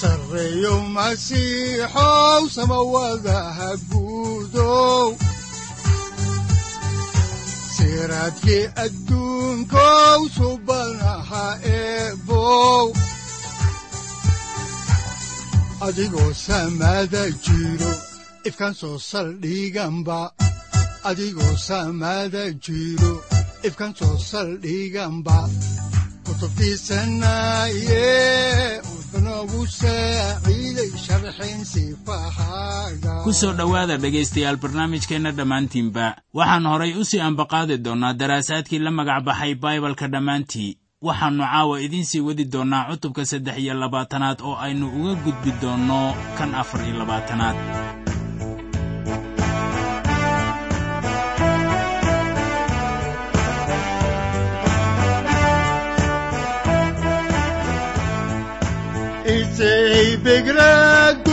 sareyow masiixow samawadaha guudow siraadkii adduunkow adigoo samada jiro ifkaan soo saldhiganba adigoo soo saldhiganba kutubtiisanaye ku soo dhowaada dhegaystayaal barnaamijkeenna dhammaantiinba. Waxaan horay u sii ambaqaadi doonnaa daraasaadkii la magac baxay baibalka dhammaantii. Waxaannu caawa idiin sii wadi doonnaa cutubka saddex iyo labaatanaad oo aynu uga gudbi doonno kan afar iyo labaatanaad isay begraadu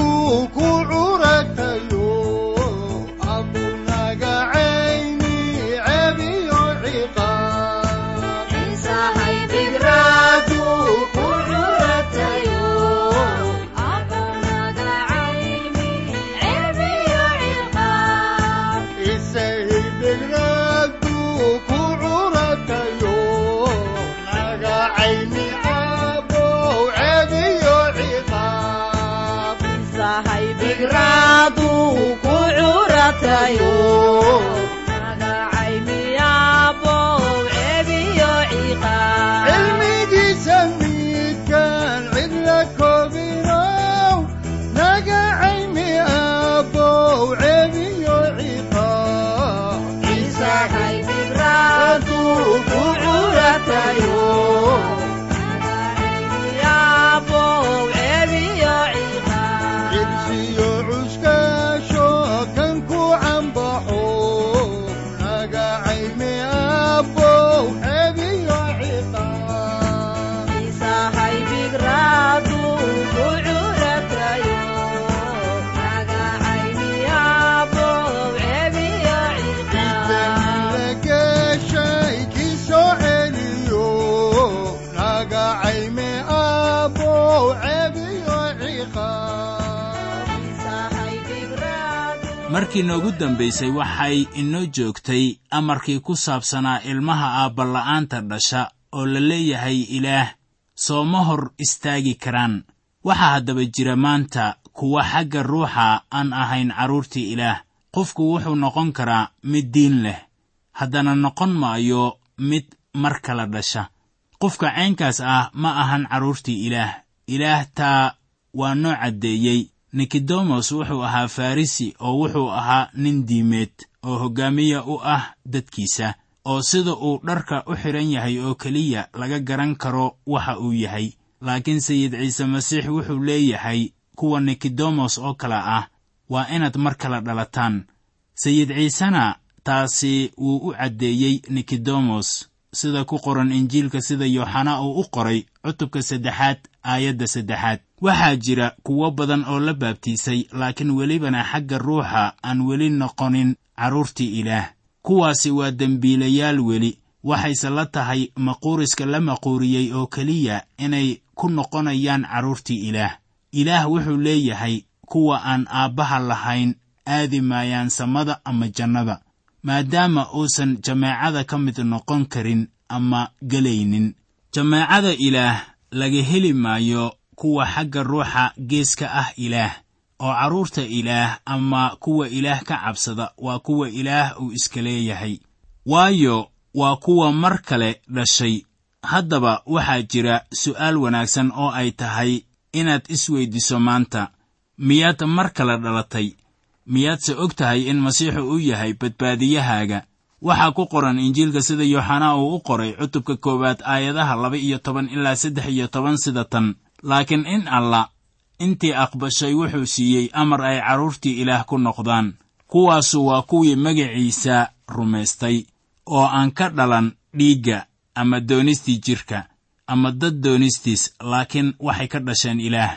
cilmigiisa markii noogu dambaysay waxay inoo joogtay amarkii ku saabsanaa ilmaha aabballa'aanta dhasha oo la leeyahay ilaah sooma hor istaagi karaan. Waxaa haddaba jira maanta kuwa xagga ruuxa aan ahayn carruurtii ilaah. Qofku wuxuu noqon karaa mid diin leh. Haddana noqon maayo mid mar kala dhasha. Qofka caynkaas ah ma ahan carruurtii ilaah. Ilaah taa waa noo caddeeyey nikodemos wuxuu ahaa farrisi oo wuxuu ahaa nin diimeed oo hoggaamiya u ah dadkiisa oo sida uu dharka u xidhan yahay oo keliya laga garan karo waxa uu yahay. Laakiin sayid ciise masiix wuxuu leeyahay kuwa nikodemos oo kale ah waa inaad mar kala dhalataan. Sayid ciisena taasi wuu u caddeeyey nikodemos sida ku qoran injiilka sida yooxana uu u qoray cutubka saddexaad aayadda saddexaad waxaa jira kuwo badan oo la baabtiisay laakiin welibana xagga ruuxa aan weli noqonin carruurtii ilaah. Kuwaasi waa dembiilayaal weli. Waxayse la tahay maquuriska la maquuriyey oo keliya inay ku noqonayaan carruurtii ilaah. Ilaah wuxuu leeyahay kuwa aan aabbaha lahayn aadi maayaan samada ama jannada maadaama uusan jameecada ka mid noqon karin ama gelaynin. Jameecada ilaah laga heli maayo kuwa xagga ruuxa geeska ah ilaah oo carruurta ilaah ama kuwa ilaah ka cabsada waa kuwa ilaah uu iska leeyahay. Waayo waa kuwa mar kale dhashay. Haddaba waxaa jira su'aal wanaagsan oo ay tahay inaad isweyddiso maanta. Miyaad mar kale dhalatay? Miyaadse og tahay in masiixu uu yahay badbaadiyahaaga? Waxaa ku qoran injiilka sida yooxanaa uu u qoray cutubka koowaad aayadaha laba iyo toban ilaa saddex iyo toban sida tan laakiin in allah intii aqbashay wuxuu siiyey amar ay carruurtii ilaah ku noqdaan. Kuwaasu waa kuwii magaciisa rumaystay oo aan ka dhalan dhiigga ama doonistii jidhka ama dad doonistiis laakiin waxay ka dhasheen ilaah.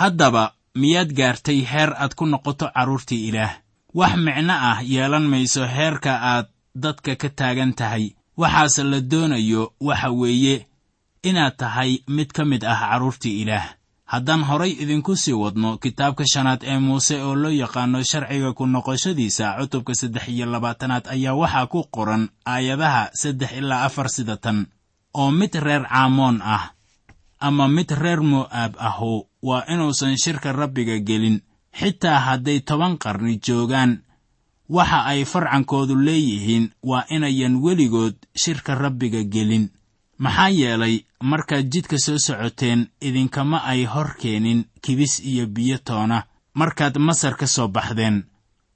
Haddaba miyaad gaartay heer aad ku noqoto carruurtii ilaah? Wax micno ah yeelan mayso heerka aad dadka ka taagan tahay. Waxaase la doonayo waxa weeye inaad tahay mid ka mid ah carruurtii ilaah. Haddaan horay idinku sii wadno kitaabka shanaad ee muuse oo loo yaqaano sharciga ku noqoshadiisa cutubka saddex iyo labaatanaad ayaa waxaa ku qoran aayadaha saddex ilaa afar sida tan. Oo mid reer caamoon ah ama mid reer mo'aab ahu. Waa inuusan shirka rabbiga gelin. Xitaa hadday toban qarni joogaan waxa ay farcankoodu leeyihiin waa inayan weligood shirka rabbiga gelin maxaa yeelay markaad jidka soo socoteen idinkama ay hor keenin kibis iyo biyo toona. Markaad masar ka soo baxdeen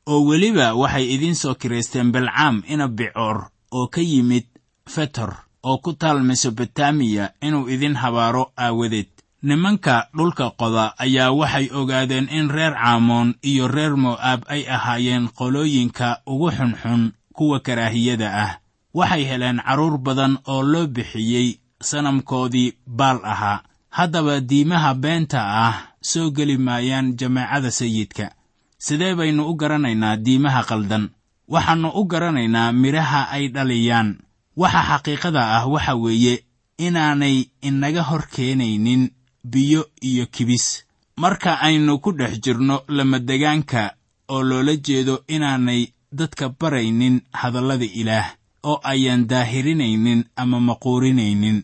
oo weliba waxay idiin soo kiraysteen belcaam ina bicoor oo ka yimid fetor oo ku taal mesobotamiya inuu idin habaaro aawadeed. Nimanka dhulka qoda ayaa waxay ogaadeen in reer caamoon iyo reer mo'aab ay ahaayeen qolooyinka ugu xunxun kuwa karaahiyada ah waxay heleen carruur badan oo loo bixiyey sanamkoodii baal ahaa. Haddaba diimaha beenta ah soo geli maayaan jamaacada sayidka. Sidee baynu u garanaynaa diimaha qaldan? Waxaannu u garanaynaa midhaha ay dhaliyaan. Waxa xaqiiqada ah waxa weeye inaanay inaga hor keenaynin biyo iyo kibis. Marka aynu ku dhex jirno lamadegaanka oo loola jeedo inaanay dadka baraynin hadallada ilaah oo ayaan daahirinaynin ama maquurinaynin.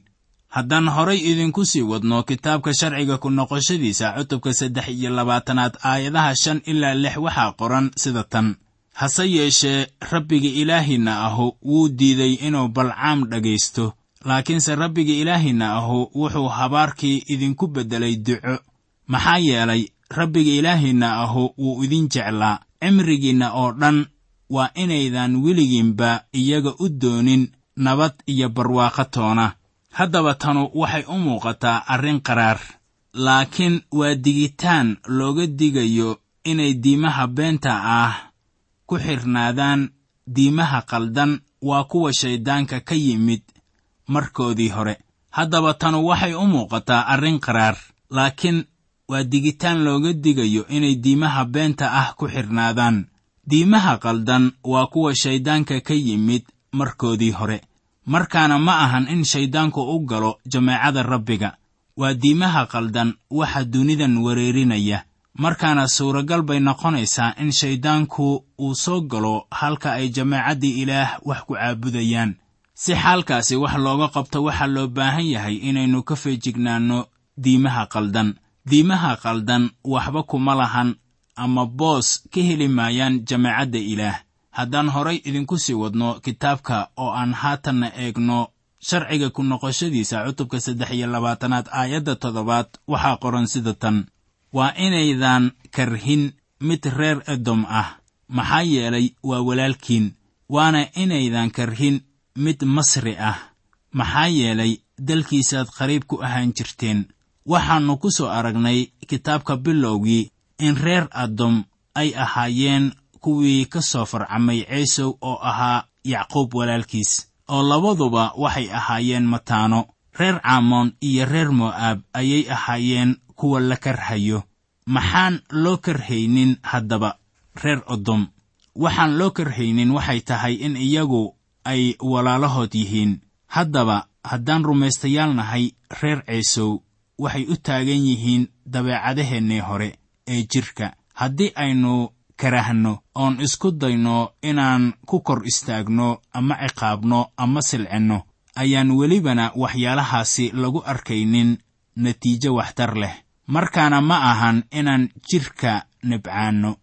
Haddaan horay idinku sii wadno kitaabka sharciga ku noqoshadiisa cutubka saddex iyo labaatanaad aayadaha shan ilaa lix waxaa qoran sida tan. Hase yeeshee rabbiga ilaahinna ahu wuu diiday inuu balcaam dhegaysto laakiinse rabbiga ilaahinna ahu wuxuu habaarkii idinku beddelay duco. Maxaa yeelay rabbiga ilaahinna ahu wuu idin jeclaa cimrigiinna oo dhan waa inaydan weligiinba iyaga u doonin nabad iyo barwaaqo toona. Haddaba tanu waxay u muuqataa arrin qaraar laakiin waa digitaan looga digayo inay diimaha beenta ah ku xidhnaadaan diimaha qaldan waa kuwa shayddaanka ka yimid markoodii hore. Haddaba tanu waxay u muuqataa arrin qaraar laakiin waa digitaan looga digayo inay diimaha beenta ah ku xidhnaadaan diimaha qaldan waa kuwa shayddaanka ka yimid markoodii hore. Markaana ma ahan in shayddaanku u galo jameecada rabbiga. Waa diimaha qaldan waxa dunidan wereerinaya markaana suuragal bay noqonaysaa in shayddaanku uu soo galo halka ay jameecaddii ilaah wax ku caabudayaan. Si xaalkaasi wax looga qabto waxaa loo baahan yahay inaynu ka feejignaanno diimaha qaldan. Diimaha qaldan waxba kuma lahan ama boos ka heli maayaan jameecadda ilaah. Haddaan horay idinku sii wadno kitaabka oo aan haatanna eegno sharciga ku noqoshadiisa cutubka saddex iyo labaatanaad aayadda toddobaad waxaa qoran sida tan. Waa inaydan karhin mid reer edom ah maxaa yeelay waa walaalkiin. Waana inaydan karhin mid masri ah maxaa yeelay dalkiisaad qariib ku ahaan jirteen. Waxaannu ku soo aragnay kitaabka bilowgii in reer adom ay ahaayeen kuwii ka soo farcamay ciisow oo ahaa yacquub walaalkiis oo labaduba waxay ahaayeen mataano. Reer caamoon iyo reer mo'aab ayay ahaayeen kuwa la karhayo. Maxaan loo karhaynin haddaba reer odom waxaan loo karhaynin waxay tahay in iyagu ay walaalahood yihiin. Haddaba haddaan rumaystayaal nahay reer ciisow waxay u taagan yihiin dabeecadaheennii hore ee jidhka haddii aynu karahno oon isku dayno inaan ku kor istaagno ama ciqaabno ama silcinno ayaan welibana waxyaalahaasi lagu arkaynin natiijo waxtar leh. Markaana ma ahan inaan jidhka nibcaanno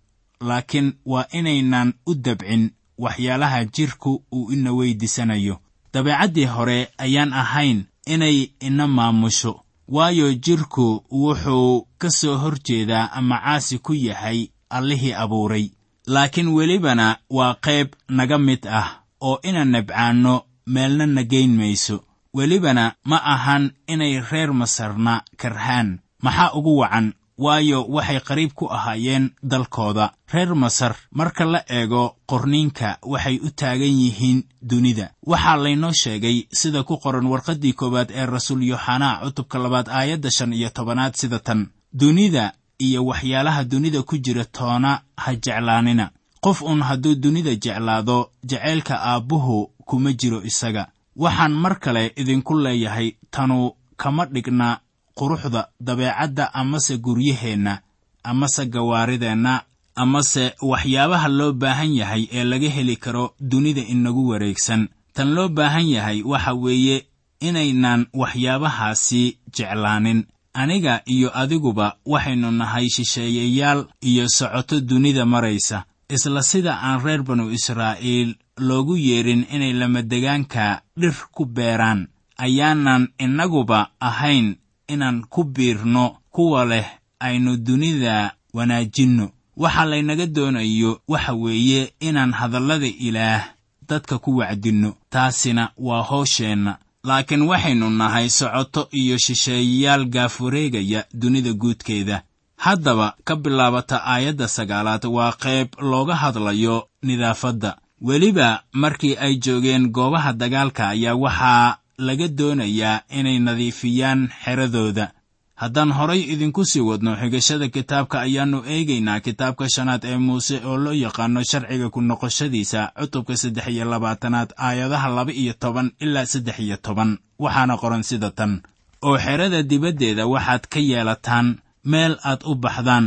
laakiin waa inaynan u dabcin waxyaalaha jidhku uu ina weyddiisanayo. Dabeecaddii hore ayaan ahayn inay ina maamusho waayo jidhku wuxuu ka soo hor jeedaa ama caasi ku yahay allihii abuuray. Laakiin welibana waa qayb naga mid ah oo inaan nabcaanno meelna na geyn mayso. Welibana ma ahan inay reer masarna karhaan. Maxaa ugu wacan? Waayo waxay qariib ku ahaayeen dalkooda. Reer masar marka la eego qorniinka waxay u taagan yihiin dunida. Waxaa laynoo sheegay sida ku qoran warqaddii koowaad ee rasuul yooxanaa cutubka labaad aayadda shan iyo tobanaad sida tan dunida iyo waxyaalaha dunida ku jira toona ha jeclaanina. Qof uun hadduu dunida jeclaado jacaylka aabbuhu kuma jiro isaga. Waxaan mar kale idinku leeyahay tanu kama dhigna quruxda dabeecadda amase guryaheenna amase gawaarideenna amase waxyaabaha loo baahan yahay ee laga heli karo dunida inagu wareegsan. Tan loo baahan yahay waxa weeye inaynan waxyaabahaasi jeclaanin aniga iyo adiguba waxaynu nahay shisheeyayaal iyo socoto dunida maraysa isla sida aan reer banu israa'iil loogu yeedhin inay lamadegaanka dhir ku beeraan. Ayaanan innaguba ahayn inaan ku biirno kuwa leh aynu dunida wanaajinno. Waxa laynaga doonayo waxa weeye inaan hadallada ilaah dadka ku wacdinno taasina waa hoosheenna laakiin waxaynu nahay socoto iyo shisheeyayaal gaafureegaya dunida guudkeeda. Haddaba ka bilaabata aayadda sagaalaad waa qayb looga hadlayo nidaafadda weliba markii ay joogeen goobaha dagaalka ayaa waxaa laga doonayaa inay nadiifiyaan xeradooda haddaan horay idinku sii wadno xigashada kitaabka ayaannu eegaynaa kitaabka shanaad ee muuse oo loo yaqaano sharciga ku noqoshadiisa cutubka saddex iyo labaatanaad aayadaha laba iyo toban ilaa saddex iyo toban. Waxaana qoran sida tan. Oo xerada dibaddeeda waxaad ka yeelataan meel aad u baxdaan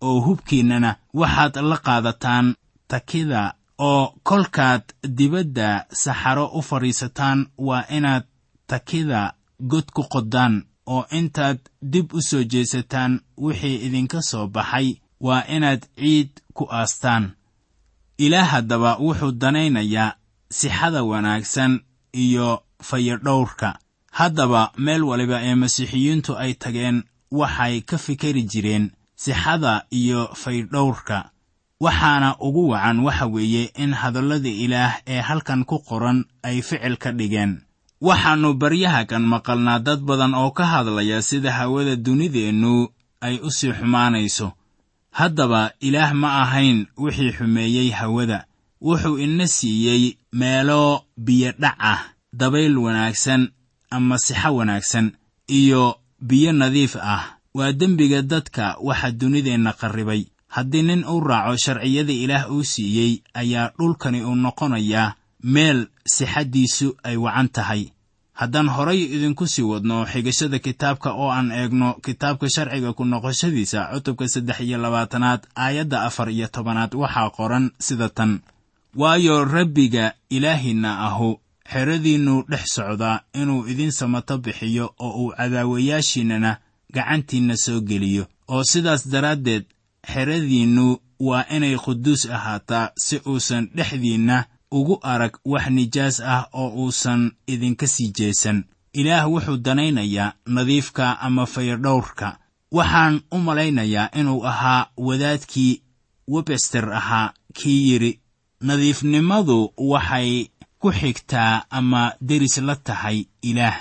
oo hubkiinnana waxaad la qaadataan takida oo kolkaad dibadda saxaro u fadhiisataan waa inaad takida god ku qoddaan oo intaad dib u soo jeesataan wixii idinka soo baxay waa inaad ciid ku aastaan. Ilaah haddaba wuxuu danaynayaa sixada wanaagsan iyo fayadhowrka. Haddaba meel waliba ee masiixiyiintu ay tageen waxay ka fikeri jireen sixada iyo faydhowrka waxaana ugu wacan waxa weeye in hadallada ilaah ee halkan ku qoran ay ficil ka dhigeen waxaannu baryahakan maqalnaa dad badan oo ka hadlaya sida hawada dunideennu ay u sii xumaanayso. Haddaba ilaah ma ahayn wixii xumeeyey hawada. Wuxuu ina siiyey meelo biyodhac ah dabayl wanaagsan ama sixo wanaagsan iyo biyo nadiif ah. Waa dembiga dadka waxa dunideenna qarribay. Haddii nin uu raaco sharciyada ilaah uu siiyey ayaa dhulkani uu noqonayaa meel sixaddiisu ay wacan tahay. Haddaan horay idinku sii wadno xigashada kitaabka oo aan eegno kitaabka sharciga ku noqoshadiisa cutubka saddex iyo labaatanaad aayadda afar iyo tobanaad waxaa qoran sida tan. Waayo rabbiga ilaahinna ahu xeradiinnu dhex socdaa inuu idin samato bixiyo oo uu cadaawayaashiinnana gacantiinna soo geliyo. Oo sidaas daraaddeed xeradiinnu waa inay quduus ahaataa si uusan dhexdiinna ugu arag wax nijaas ah oo uusan idinka sii jeesan ilaah wuxuu danaynayaa nadiifka ama fayadhowrka. Waxaan u malaynayaa inuu ahaa wadaadkii webester ahaa kii yidhi nadiifnimadu waxay ku xigtaa ama deris la tahay ilaah.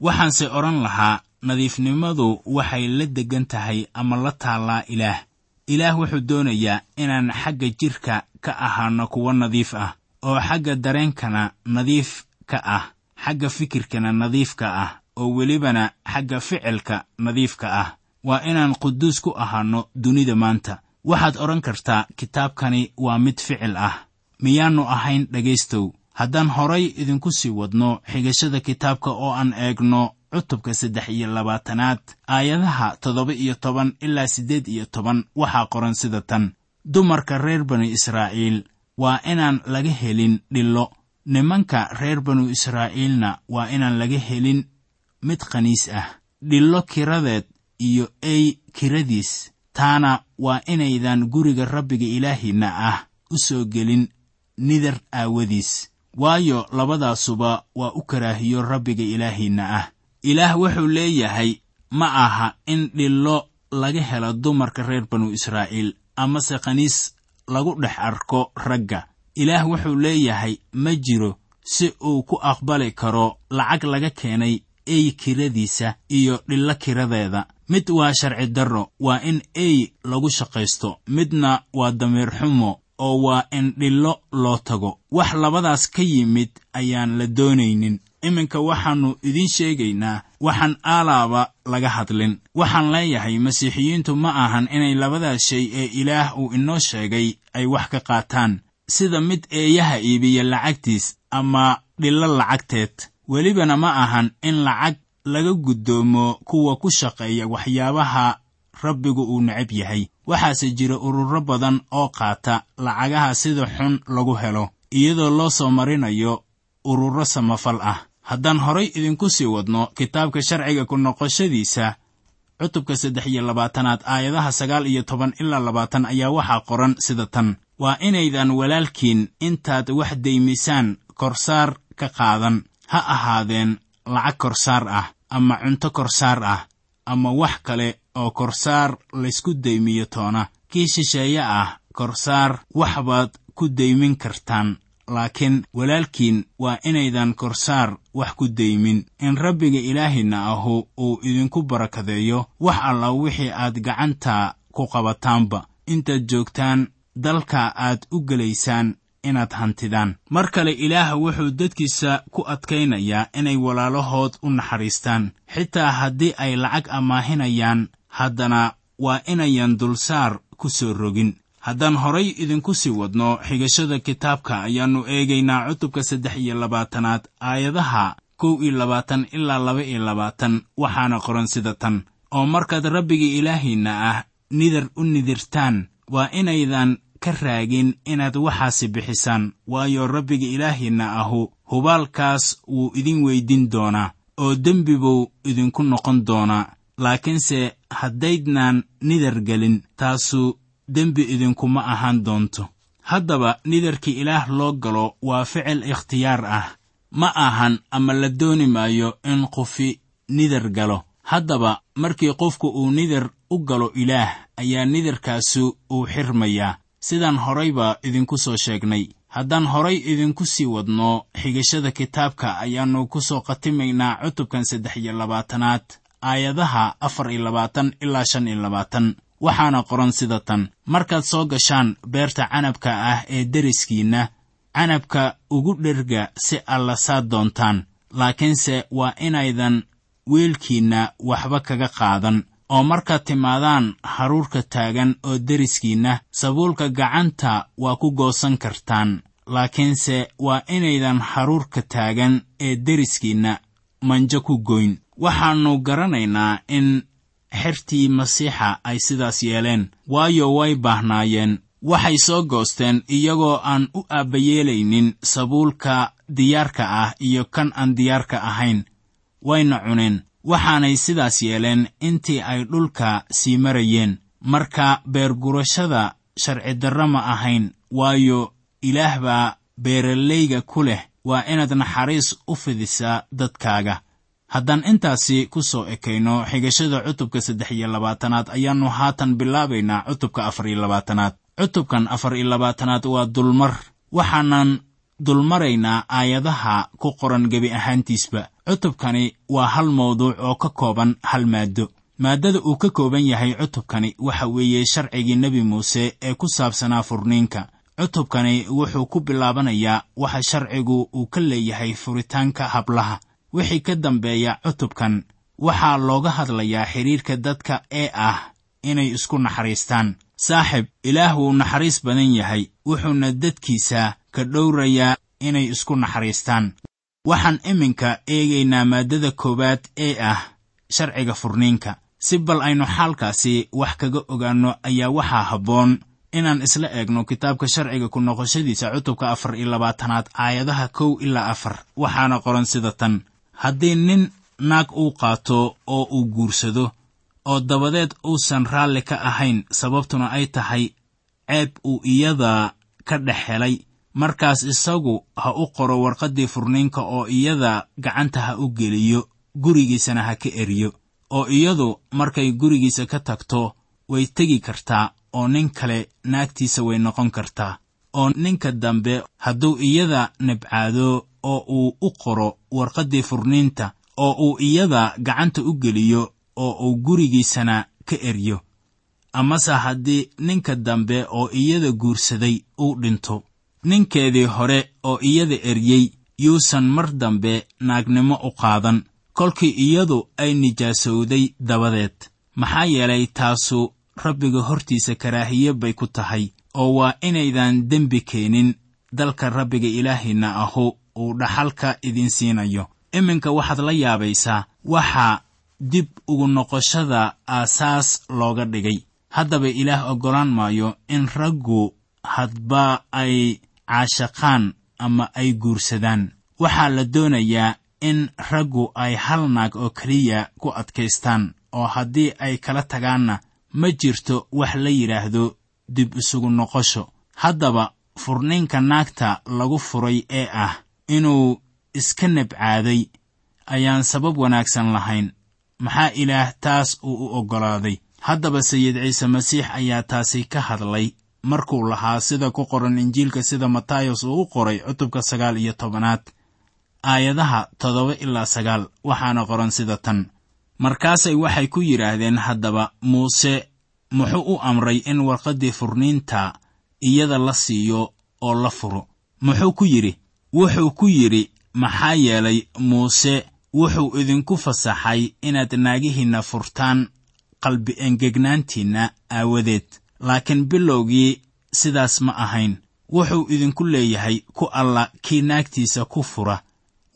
Waxaanse odhan lahaa nadiifnimadu waxay la deggan tahay ama la taallaa ilaah. Ilaah wuxuu doonayaa inaan xagga jidhka ka ahaanno kuwo nadiif ah oo xagga dareenkana nadiif ka ah xagga fikirkana nadiifka ah oo welibana xagga ficilka nadiifka ah. Waa inaan quduus ku ahaanno dunida maanta. Waxaad odhan kartaa kitaabkani waa mid ficil ah. Miyaannu ahayn dhegaystow haddaan horay idinku sii wadno xigashada kitaabka oo aan eegno cutubka saddex iyo labaatanaad aayadaha toddoba iyo toban ilaa siddeed iyo toban waxaa qoran sida tan. Dumarka reer bani israa'iil waa inaan laga helin dhillo. Nimanka reer banu israa'iilna waa inaan laga helin mid khaniis ah dhillo kiradeed iyo ey kiradiis. Taana waa inaydan guriga rabbiga ilaahiinna ah u soo gelin nidar aawadiis. Waayo labadaasuba waa u karaahiyo rabbiga ilaahiinna ah. Ilaah wuxuu leeyahay ma aha in dhillo laga helo dumarka reer banu israa'iil amase khaniis lagu dhex arko ragga. Ilaah wuxuu leeyahay ma jiro si uu ku aqbali karo lacag laga keenay ey kiradiisa iyo dhillo kiradeeda. Mid waa sharci darro waa in ey lagu shaqaysto. Midna waa damiir xumo oo waa in dhillo loo tago. Wax labadaas ka yimid ayaan la doonaynin. Iminka waxaannu idiin sheegaynaa waxaan aalaaba laga hadlin. Waxaan leeyahay masiixiyiintu ma ahan inay labadaas shay ee ilaah uu inoo sheegay ay wax ka qaataan. Sida mid eeyaha iibiya lacagtiis ama dhillo lacagteed. Welibana ma ahan in lacag laga guddoomo kuwa ku shaqeeya waxyaabaha rabbigu uu necab yahay. Waxaase jira ururo badan oo qaata lacagaha sida xun lagu helo iyadoo loo soo marinayo ururo samafal ah haddaan horay idinku sii wadno kitaabka sharciga ku noqoshadiisa cutubka saddex iyo labaatanaad aayadaha sagaal iyo toban ilaa labaatan ayaa waxaa qoran sida tan. Waa inaydan walaalkiin intaad wax daymisaan korsaar ka qaadan. Ha ahaadeen lacag korsaar ah ama cunto korsaar ah ama wax kale oo korsaar laysku daymiyo toona. Kii shisheeye ah korsaar wax baad ku daymin kartaan laakiin walaalkiin waa inaydan korsaar wax ku daymin in rabbiga ilaahina ahu uu idinku barakadeeyo wax alla wixii aad gacanta ku qabataanba. Intaad joogtaan dalka aad u gelaysaan inaad hantidaan. Mar kale ilaah wuxuu dadkiisa ku adkaynayaa inay walaalahood u naxariistaan. Xitaa haddii ay lacag amaahinayaan haddana waa inayan dulsaar ku soo rogin haddaan horay idinku sii wadno xigashada kitaabka ayaannu eegaynaa cutubka saddex iyo labaatanaad aayadaha kow iyo labaatan ilaa laba iyo labaatan. Waxaana qoran sida tan. Oo markaad rabbiga ilaahiinna ah nidar u nidirtaan waa inaydan ka raagin inaad waxaasi bixisaan. Waayo rabbiga ilaahiinna ahu hubaalkaas wuu idin weydin doonaa oo dembi buu idinku noqon doonaa. Laakiinse haddaydnaan nidar gelin taasu dembi idinkuma ahaan doonto. Haddaba nidarkii ilaah loo galo waa ficil ikhtiyaar ah. Ma ahan ama la dooni maayo in qofi nidar galo. Haddaba markii qofku uu nidar u galo ilaah ayaa nidarkaasu uu xirmayaa. Sidaan horayba idinku soo sheegnay. Haddaan horay idinku sii wadno xigashada kitaabka ayaannu ku soo khatimaynaa cutubkan saddex iyo labaatanaad aayadaha afar iyo labaatan ilaa shan iyo labaatan waxaana qoran sida tan. Markaad soo gashaan beerta canabka ah ee deriskiinna canabka ugu dherga si alla saad doontaan laakiinse waa inaydan weelkiinna waxba kaga qaadan. Oo markaad timaadaan haruurka taagan oo deriskiinna sabuulka gacanta waa ku goosan kartaan laakiinse waa inaydan haruurka taagan ee deriskiinna manjo ku goyn. Waxaannu garanaynaa in xertii masiixa ay sidaas yeeleen. Waayo way baahnaayeen. Waxay soo goosteen iyagoo aan u aabbayeelaynin sabuulka diyaarka ah iyo kan aan diyaarka ahayn. Wayna cuneen. Waxaanay sidaas yeeleen intii ay dhulka sii marayeen. Marka beergurashada sharcidarro ma ahayn waayo ilaah baa beeralayga ku leh. Waa inaad naxariis u fidisaa dadkaaga haddaan intaasi ku soo ekayno xigashada cutubka saddex iyo labaatanaad ayaannu haatan bilaabaynaa cutubka afar iyo labaatanaad. Cutubkan afar iyo labaatanaad waa dulmar. Waxaanan dulmaraynaa aayadaha ku qoran gebi ahaantiisba. Cutubkani waa hal mawduuc oo ka kooban hal maaddo. Maaddada uu ka kooban yahay cutubkani waxa weeye sharcigii nebi muuse ee ku saabsanaa furniinka. Cutubkani wuxuu ku bilaabanayaa waxa sharcigu uu ka leeyahay furitaanka hablaha wixii ka dambeeya cutubkan waxaa looga hadlayaa xidhiirka dadka ee ah inay isku naxariistaan. Saaxib ilaah wuu naxariis badan yahay wuxuuna dadkiisa ka dhowrayaa inay isku naxariistaan. Waxaan iminka eegaynaa maaddada koowaad ee ah sharciga furniinka. Si bal aynu xaalkaasi wax kaga ogaanno ayaa waxaa habboon inaan isla eegno kitaabka sharciga ku noqoshadiisa cutubka afar iyo labaatanaad aayadaha kow ilaa afar. Waxaana qoran sida tan haddii nin naag uu qaato oo uu guursado oo dabadeed uusan raalli ka ahayn sababtuna ay tahay ceeb uu iyada ka dhex helay. Markaas isagu ha u qoro warqaddii furniinka oo iyada gacanta ha u geliyo gurigiisana ha ka eriyo oo iyadu markay gurigiisa ka tagto way tegi kartaa oo nin kale naagtiisa way noqon kartaa. Oo ninka dambe hadduu iyada nibcaado oo uu u qoro warqaddii furniinta oo uu iyada gacanta u geliyo oo uu gurigiisana ka eryo amase haddii ninka dambe oo iyada guursaday uu dhinto ninkeedii hore oo iyada eryey yuusan mar dambe naagnimo u qaadan. Kolkii iyadu ay nijaasowday dabadeed. Maxaa yeelay taasu rabbiga hortiisa karaahiye bay ku tahay oo waa inaydan dembi keenin dalka rabbiga ilaahiinna ahu uu dhaxalka idin siinayo. Iminka waxaad la yaabaysaa waxaa dib ugu noqoshada aasaas looga dhigay. Haddaba ilaah oggolaan maayo in raggu hadba ay caashaqaan ama ay guursadaan. Waxaa la doonayaa in raggu ay hal naag oo keliya ku adkaystaan oo haddii ay kala tagaanna ma jirto wax la yidhaahdo dib isugu noqosho. Haddaba furniinka naagta lagu furay ee ah inuu iska nabcaaday ayaan sabab wanaagsan lahayn. Maxaa ilaah taas uu u oggolaaday haddaba sayid ciise masiix ayaa taasi ka hadlay. Markuu lahaa sida ku qoran injiilka sida matayos uu u qoray cutubka sagaal iyo tobanaad aayadaha toddoba ilaa sagaal waxaana qoran sida tan. Markaasay waxay ku yidhaahdeen haddaba muuse muxuu u amray in warqaddii furniinta iyada la siiyo oo la furo? Muxuu ku yidhi wuxuu ku yidhi maxaa yeelay muuse wuxuu idinku fasaxay inaad naagihiinna furtaan qalbi engegnaantiinna aawadeed. Laakiin bilowgii sidaas ma ahayn. Wuxuu idinku leeyahay ku alla kii naagtiisa ku fura.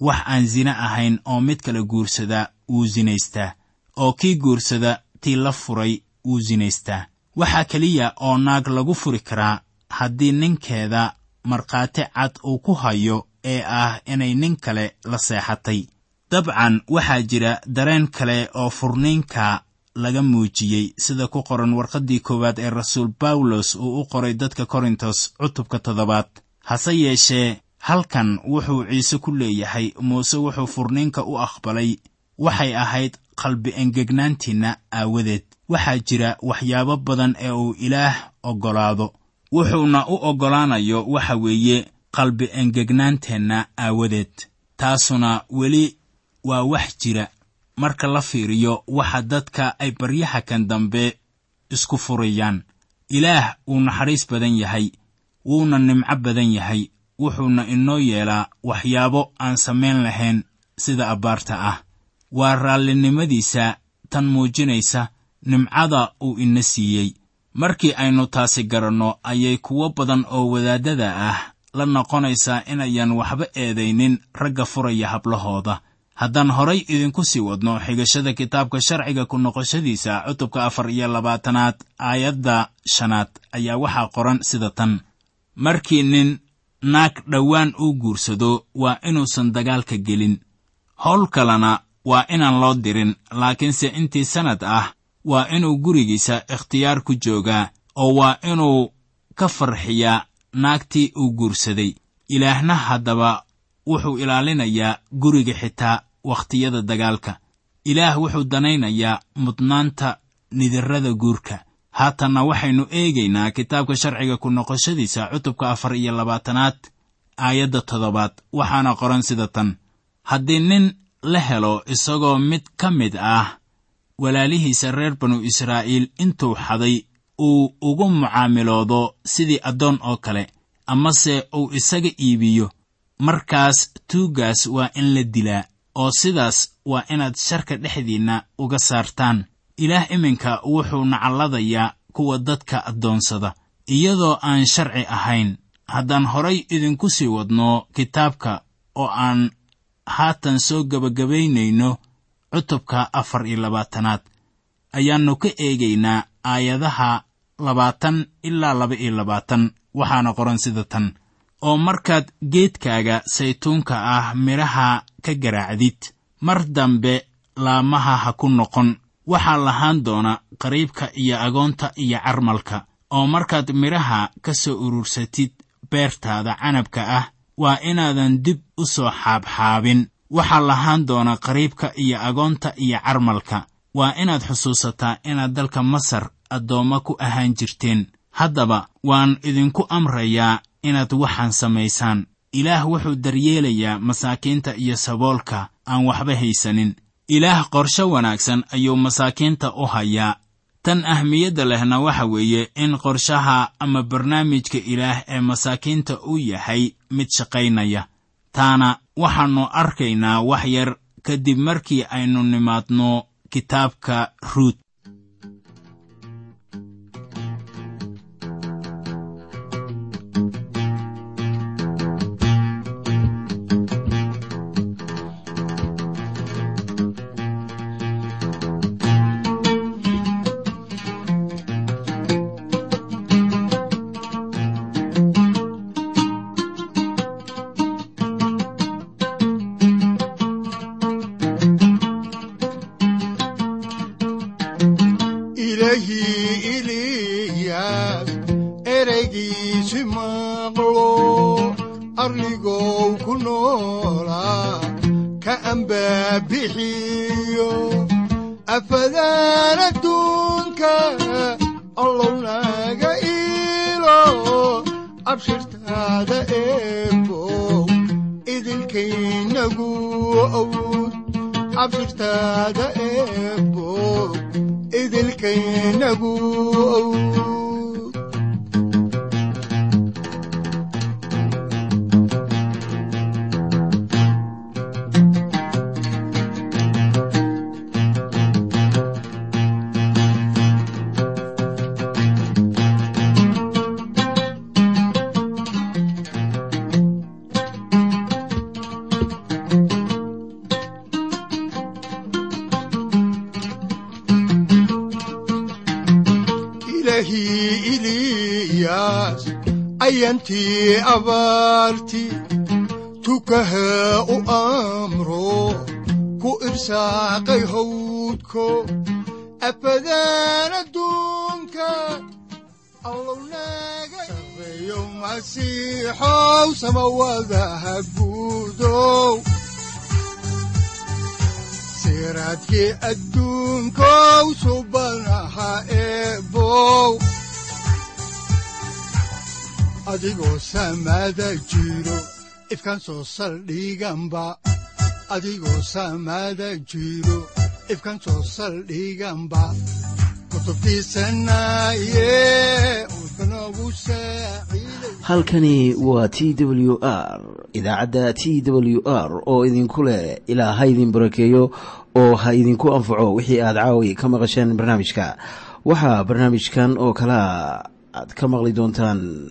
Wax aan sine ahayn oo mid kale guursada wuu sinaystaa oo kii guursada tii la furay wuu sinaystaa waxaa keliya oo naag lagu furi karaa haddii ninkeeda markhaati cad uu ku hayo ee ah inay nin kale la seexatay. Dabcan waxaa jira dareen kale oo furniinka laga muujiyey sida ku qoran warqaddii koowaad ee rasuul bawlos uu u qoray dadka korintos cutubka toddobaad. Hase yeeshee halkan wuxuu ciise ku leeyahay muuse wuxuu furniinka u aqbalay waxay ahayd qalbi engegnaantiinna aawadeed. Waxaa jira waxyaabo badan ee uu ilaah oggolaado wuxuuna u oggolaanayo waxa weeye qalbi engegnaanteenna aawadeed. Taasuna weli waa wax jira. Marka la fiiriyo waxa dadka ay baryaha kan dambe isku furayaan ilaah wuu naxariis badan yahay wuuna nimco badan yahay wuxuuna inoo yeelaa waxyaabo aan samayn lahayn sida abbaarta ah. Waa raallinimadiisa tan muujinaysa nimcada uu ina siiyey markii aynu taasi garanno ayay kuwo badan oo wadaaddada ah la noqonaysaa inayan waxba eedaynin ragga furaya hablahooda. Haddaan horay idinku sii wadno xigashada kitaabka sharciga ku noqoshadiisa cutubka afar iyo labaatanaad aayadda shanaad ayaa waxaa qoran sida tan. Markii nin naag dhowaan uu guursado waa inuusan dagaalka gelin. Howl kalena waa inaan loo dirin laakiinse intii sannad ah waa inuu gurigiisa ikhtiyaar ku joogaa oo waa inuu ka farxiyaa naagtii uu guursaday. Ilaahna haddaba wuxuu ilaalinayaa guriga xitaa wakhtiyada dagaalka. Ilaah wuxuu danaynayaa mudnaanta nidirrada guurka. Haatanna waxaynu eegaynaa kitaabka sharciga ku noqoshadiisa cutubka afar iyo labaatanaad aayadda toddobaad waxaana qoran sida tan. Haddii nin la helo isagoo mid ka mid ah walaalihiisa reer banu israa'iil intuu xaday uu ugu mucaamiloodo sidii addoon oo kale amase uu isaga iibiyo. Markaas tuuggaas waa in la dilaa oo sidaas waa inaad sharka dhexdiinna uga saartaan. Ilaah iminka wuxuu nacalladayaa kuwa dadka addoonsada iyadoo aan sharci ahayn. Haddaan horay idinku sii wadno kitaabka oo aan haatan soo gebagabaynayno cutubka afar iyo labaatanaad. Ayaannu ka eegaynaa aayadaha labaatan ilaa laba iyo labaatan. Waxaana qoran sida tan. Oo markaad geedkaaga saytuunka ah midhaha ka garaacdid mar dambe laamaha ha ku noqon. Waxaa lahaan doona qariibka iyo agoonta iyo carmalka. Oo markaad midhaha ka soo urursatid beertaada canabka ah waa inaadan dib u soo xaabxaabin waxaa lahaan doona qariibka iyo agoonta iyo carmalka. Waa inaad xusuusataa inaad dalka masar addoommo ku ahaan jirteen. Haddaba waan idinku amrayaa inaad waxaan samaysaan. Ilaah wuxuu daryeelayaa masaakiinta iyo saboolka aan waxba haysanin. Ilaah qorsho wanaagsan ayuu masaakiinta u hayaa. Tan ahmiyadda lehna waxa weeye in qorshaha ama barnaamijka ilaah ee masaakiinta uu yahay mid shaqaynaya taana waxaannu arkaynaa wax yar kadib markii aynu nimaadno kitaabka ruut noolaa ka ambaabixiyo afadaan adduunka allow naga iilo abshirtaada eebow idinkaynagu awd abshirtaada eebow idilkaynagu awd eliyaas ayantii abaarti tukaha u amro ku irsaaqay hawdko afadaan adduunka allow naga sareeyo masiixow samawadaha guudow siraadkii adduunkow subanaha eebow adigoo samada jiro ifkan soo saldhiganba adigoo samada jiro ifkan soo saldhiganba halkani waa t w r idaacadda t w r oo idinku leh ilaa ha idin barakeeyo oo ha idinku anfaco wixii aad caawi ka maqasheen barnaamijka. Waxaa barnaamijkan oo kalea aad ka maqli doontaan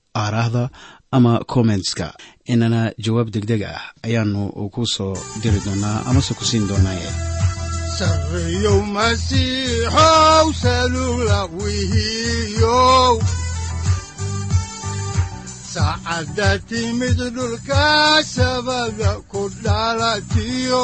aaraahda ama kommentska inana jawaab degdeg ah ayaanu ku soo diri doonaa amase ku siin doonaaye saacadda timid dhulka sabada ku dhalatiyo